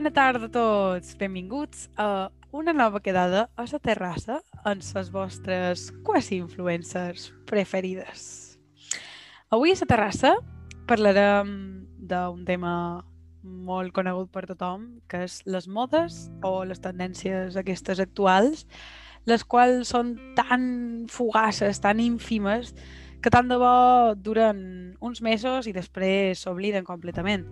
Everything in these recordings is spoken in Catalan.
Bona tarda a tots, benvinguts a una nova quedada a la terrassa amb les vostres quasi influencers preferides. Avui a la terrassa parlarem d'un tema molt conegut per tothom, que és les modes o les tendències aquestes actuals, les quals són tan fugaces, tan ínfimes, que tant de bo duren uns mesos i després s'obliden completament.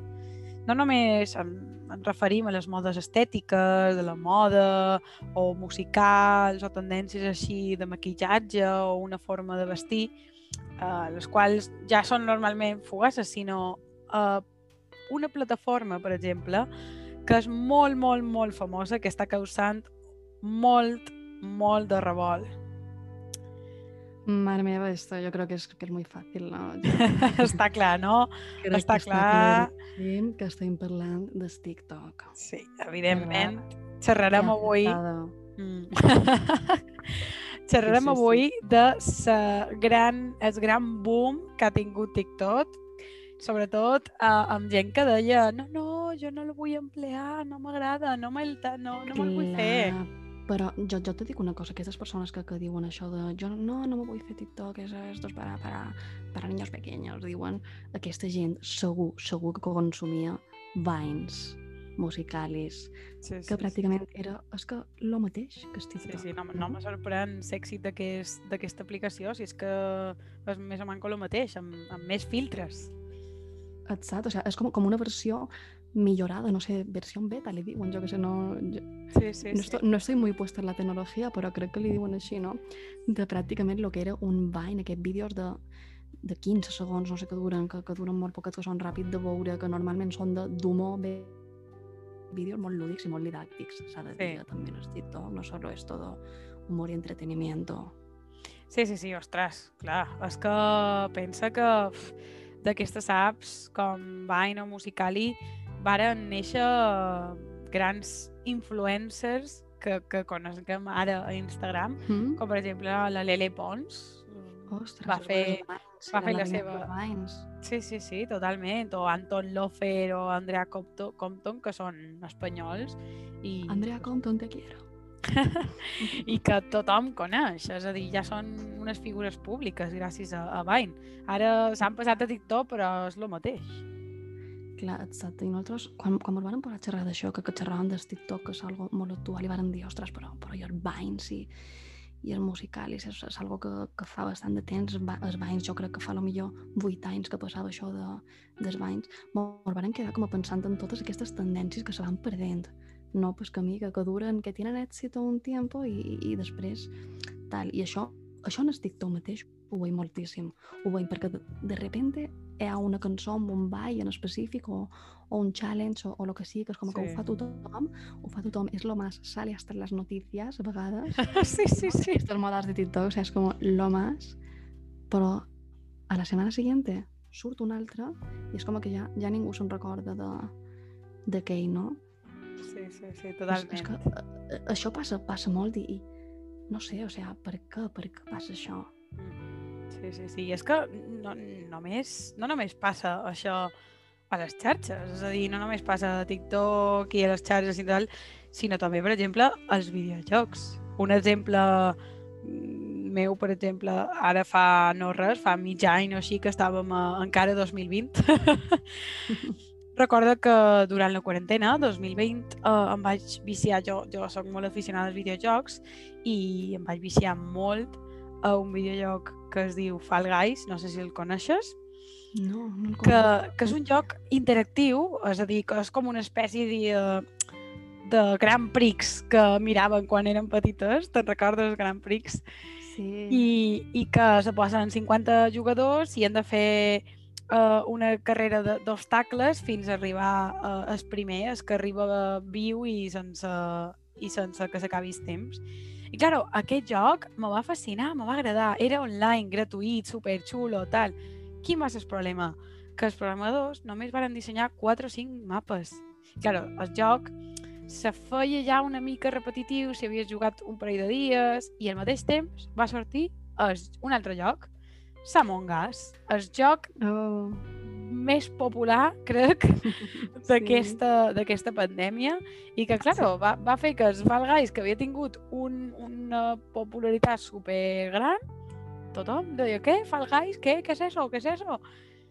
No només en, ens referim a les modes estètiques, de la moda, o musicals, o tendències així de maquillatge, o una forma de vestir, eh, les quals ja són normalment fugaces, sinó eh, una plataforma, per exemple, que és molt, molt, molt famosa, que està causant molt, molt de revolt. Mare meva, esto yo creo que es, que es muy fácil, no? està clar, no? Crec està que clar. que estem parlant de TikTok. Sí, evidentment. Xerrarem avui... Encantada. Mm. Xerrarem Sí, sí, sí. avui de sa gran, el gran boom que ha tingut TikTok, sobretot eh, amb gent que deia no, no, jo no el vull emplear, no m'agrada, no me'l no, no me'l vull fer. Però jo, jo te dic una cosa, aquestes persones que, que diuen això de jo no, no me vull fer TikTok, és esto es para, para, para niños pequeños, diuen, aquesta gent segur, segur que consumia Vines, musicalis, Sí, que pràcticament era, és que lo mateix que és Sí, sí, no, no me sorprèn l'èxit d'aquest- d'aquesta aplicació, si és que és més o menys el mateix, amb, amb més filtres. Exacte, o sea, és com, com una versió millorada, no sé, versió beta, li diuen, jo que sé, no... Jo, Sí, sí, no, estoy, no estoy muy puesta en la tecnologia, però crec que li diuen així, no? De pràcticament el que era un Vine, aquests vídeos de, de 15 segons, no sé què duren, que, que duren molt poquet, que són ràpid de veure, que normalment són de- d'humor, bé, vídeos molt lúdics i molt didàctics, s'ha de dir, Sí. també en el TikTok, no solo es todo humor y entretenimiento. Sí, sí, sí, ostres, clar. És que pensa que d'aquestes apps com Vine o Musicali varen néixer grans influencers que, que coneguem ara a Instagram, Mm? com per exemple la Lele Pons. Ostres, va fer- Vines, va fer la reina seva- Vines. Sí, sí, sí, totalment. O Anton Lofer o Andrea Compton, Compton que són espanyols i, Andrea Compton, te quiero. i que tothom coneix. És a dir, ja són unes figures públiques gràcies a, a Vine. Ara s'han passat a TikTok, però és el mateix. Clar, exacte. I nosaltres, quan, quan ens van posar a xerrar d'això, que, que xerràvem del TikTok, que és algo molt actual, i van dir, ostres, però, però i els Vines i, i el musical, és, és algo que, que fa bastant de temps. Els Vines, jo crec que fa millor 8 anys que passava això de, dels Vines. Ens van quedar com a pensant en totes aquestes tendències que se van perdent. No, pues que mica, que duren, que tenen èxit un tiempo i, i després tal. I això, això en el TikTok mateix ho veig moltíssim. Ho veig perquè de, de repente hi ha una cançó amb un ball en específic o, o un challenge o, o lo que sigui, que és com que Sí. ho fa tothom, ho fa tothom, és lo más, sale hasta en las noticias a vegades, sí, sí, sí. estos modas de TikTok, o sea, és com lo más, però a la setmana siguiente surt un altre i és com que ja, ja ningú se'n recorda de d'aquell, no? Sí, sí, sí, És, totalment. és que eh, això passa, passa molt i, i no sé, o sea, per què, per què passa això? Mm. Sí, sí, sí. I és que no, només, no només passa això a les xarxes, és a dir, no només passa a TikTok i a les xarxes i tal, sinó també, per exemple, als videojocs. Un exemple mm, meu, per exemple, ara fa no res, fa mig any o així que estàvem a, encara a 2020. Recordo que durant la quarantena, 2020, eh, em vaig viciar, jo, jo sóc molt aficionada als videojocs i em vaig viciar molt a un videojoc que es diu Fall Guys, no sé si el coneixes, No, no el que, conec. que és un joc interactiu, és a dir, que és com una espècie de, de Grand Prix que miraven quan eren petites, te'n recordes, Grand Prix? Sí. I, i que se posen 50 jugadors i han de fer uh, una carrera de- d'obstacles fins a arribar uh, el primer, el que arriba viu i sense, i sense que s'acabi el temps. I, claro, aquest joc me va fascinar, me va agradar. Era online, gratuït, superxulo, tal. Quin va ser el problema? Que els programadors només van dissenyar 4 o 5 mapes. Claro, el joc se feia ja una mica repetitiu si havies jugat un parell de dies i al mateix temps va sortir es, un altre joc, Samong Us, el joc Oh. Més popular, crec, d'aquesta d'aquesta pandèmia i que, claro, va, va fer que els Fall Guys, que havia tingut un, una popularitat super gran, tothom deia, què, Fall Guys, què, què és això, què és això?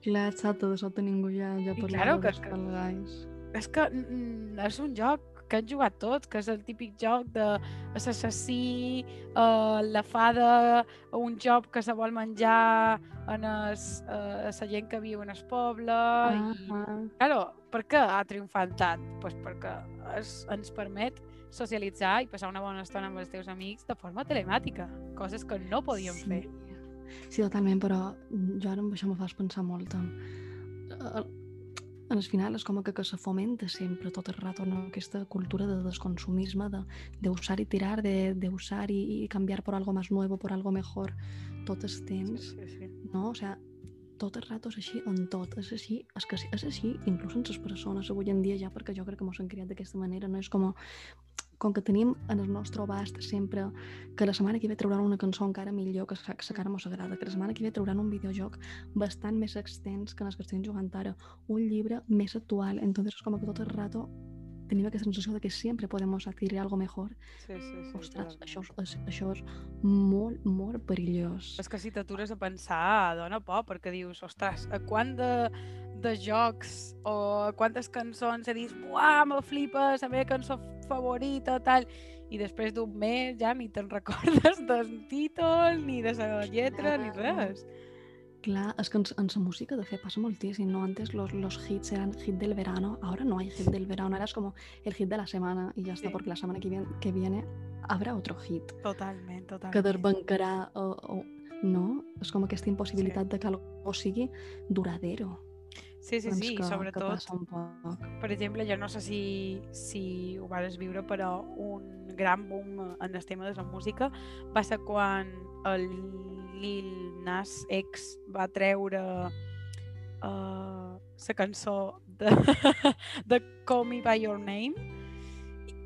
Clar, exacte, de sobte ningú ja, ja parlava claro que- dels Fall Guys. És que mm, és un joc que han jugat tots, que és el típic joc de l'assassí, eh, la fada, un joc que se vol menjar en es, eh, la gent que viu en el poble... I, Ah, claro, per què ha triomfat tant? Pues perquè es, ens permet socialitzar i passar una bona estona amb els teus amics de forma telemàtica, coses que no podíem sí. fer. Sí, totalment, però jo ara amb això me fas pensar molt en... el final és com que, que se fomenta sempre tot el rato no? aquesta cultura de desconsumisme, de, de usar y tirar, de, de usar y, y cambiar por algo más nuevo, por algo mejor, tot el temps, Sí, sí. no? O sea, tot el rato és així en tot, és així, és que és així inclús en les persones avui en dia ja, perquè jo crec que mos han criat d'aquesta manera, no és com com que tenim en el nostre abast sempre que la setmana que ve trauran una cançó encara millor que sa, que mos agrada, que la setmana que ve trauran un videojoc bastant més extens que en els que estem jugant ara, un llibre més actual, entonces és com que tot el rato tenim aquesta sensació de que sempre podem adquirir algo mejor. Sí, sí, sí, Ostres, això, és, això és molt, molt perillós. És que si t'atures a pensar, dona por, perquè dius, ostres, a quant de, de jocs o a quantes cançons he dit, buah, me flipes, la meva cançó favorita, tal, i després d'un mes ja ni te'n recordes del títol, ni de la lletra, ni res. Clar, es que en, en la música de fe pasa muchísimo, ¿no? Antes los, los hits eran hit del verano, ahora no hay hit del verano, ahora es como el hit de la semana y ya está, Sí. porque la semana que viene, que viene habrá otro hit Totalment, que totalment. desbancarà o, o no? És com aquesta impossibilitat de que algo sigui duradero. Sí, sí, doncs sí, que, que sobretot, passa un poc. per exemple, jo no sé si, si ho vas viure, però un gran boom en el tema de la música va ser quan el Lil Nas X va treure uh, la cançó de, de Call Me By Your Name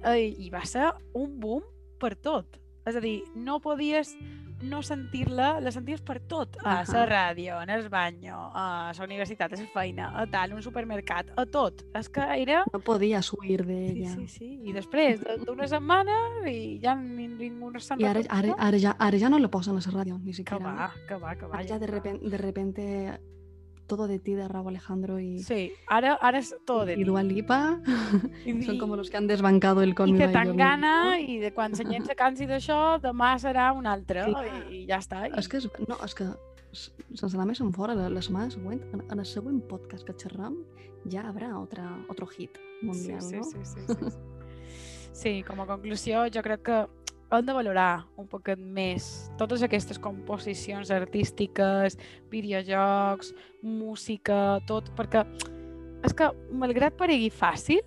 i, i va ser un boom per tot. És a dir, no podies no sentir-la, la senties per tot. A la ràdio, en el banyo, a la universitat, a la feina, a tal, un supermercat, a tot. És que era... No podías huir Sí, d'ella. sí, sí. I després de- d'una setmana i ja ni- ningú no se'n I ara, ara, ara, ja, ara ja no la posen a la ràdio, ni Que siquiera. va, que va, que va. Ara ja de repente, de repente todo de ti de Raúl Alejandro y, Sí, ara, ara és tot de y ti. Dua Lipa I, son como los que han desbancado el Call i que tan gana i de quan la gent se cansi d'això, demà serà un altre Clar. i, i ja està. I... És que, és, no, és que sense anar més en fora, la, la setmana següent, en, en el següent podcast que xerram, ja habrá otra, otro hit sí, mundial, sí, no? sí, sí, sí, sí. Sí, com a conclusió, jo crec que hem de valorar un poquet més totes aquestes composicions artístiques, videojocs, música, tot, perquè és que, malgrat paregui fàcil,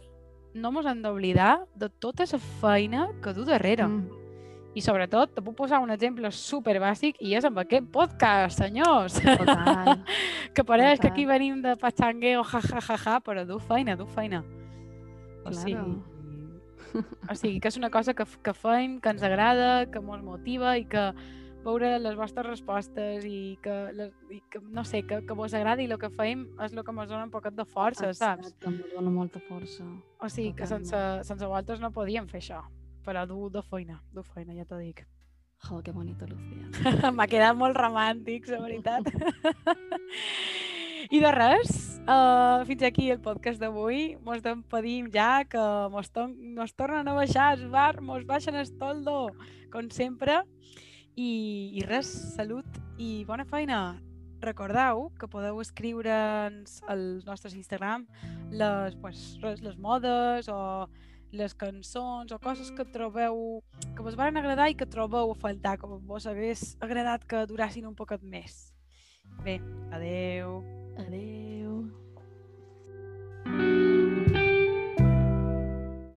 no mos hem d'oblidar de tota la feina que du darrere. Mm. I sobretot, te puc posar un exemple super bàsic i és amb aquest podcast, senyors. Total. que pareix que aquí Total. venim de pachangueo, ja, ja, ja, ja, però du feina, du feina. O Claro. sigui, o sigui, que és una cosa que, que fem, que ens agrada, que ens motiva i que veure les vostres respostes i que, les, i que no sé, que, que vos agradi el que fem és el que ens dona un poquet de força, saps? Exacte, em dona molta força. O sigui, que sense, sense vosaltres no podíem fer això. Però du de feina, du feina, ja t'ho dic. Jo, que bonito, Lucía. M'ha quedat molt romàntic, la veritat. I de res, uh, fins aquí el podcast d'avui. Mos despedim ja, que mos, to mos tornen a baixar el bar, mos baixen el toldo, com sempre. I, I res, salut i bona feina. Recordeu que podeu escriure'ns als nostres Instagram les, pues, res, les modes o les cançons o coses que trobeu que vos van agradar i que trobeu a faltar, que vos hagués agradat que durassin un poquet més. Bé, adeu. Adeu.